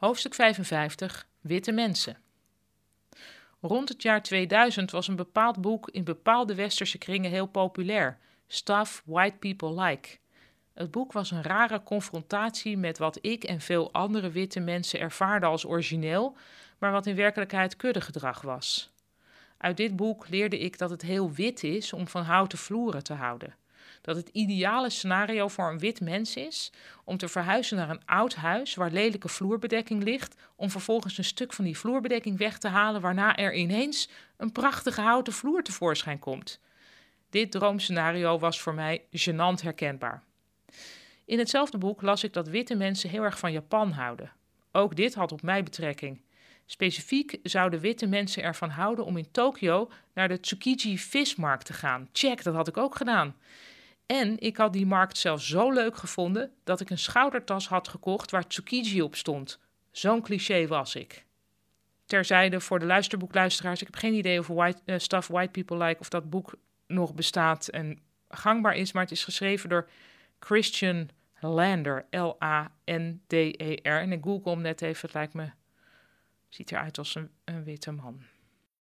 Hoofdstuk 55 Witte mensen. Rond het jaar 2000 was een bepaald boek in bepaalde westerse kringen heel populair: Stuff White People Like. Het boek was een rare confrontatie met wat ik en veel andere witte mensen ervaarden als origineel, maar wat in werkelijkheid kuddegedrag was. Uit dit boek leerde ik dat het heel wit is om van houten vloeren te houden dat het ideale scenario voor een wit mens is om te verhuizen naar een oud huis waar lelijke vloerbedekking ligt, om vervolgens een stuk van die vloerbedekking weg te halen, waarna er ineens een prachtige houten vloer tevoorschijn komt. Dit droomscenario was voor mij gênant herkenbaar. In hetzelfde boek las ik dat witte mensen heel erg van Japan houden. Ook dit had op mij betrekking. Specifiek zouden witte mensen ervan houden om in Tokio naar de Tsukiji vismarkt te gaan. Check, dat had ik ook gedaan. En ik had die markt zelfs zo leuk gevonden dat ik een schoudertas had gekocht waar Tsukiji op stond. Zo'n cliché was ik. Terzijde voor de luisterboekluisteraars, ik heb geen idee of white, uh, Stuff White People Like of dat boek nog bestaat en gangbaar is, maar het is geschreven door Christian Lander, L-A-N-D-E-R. En ik google hem net even, het lijkt me, ziet eruit als een, een witte man.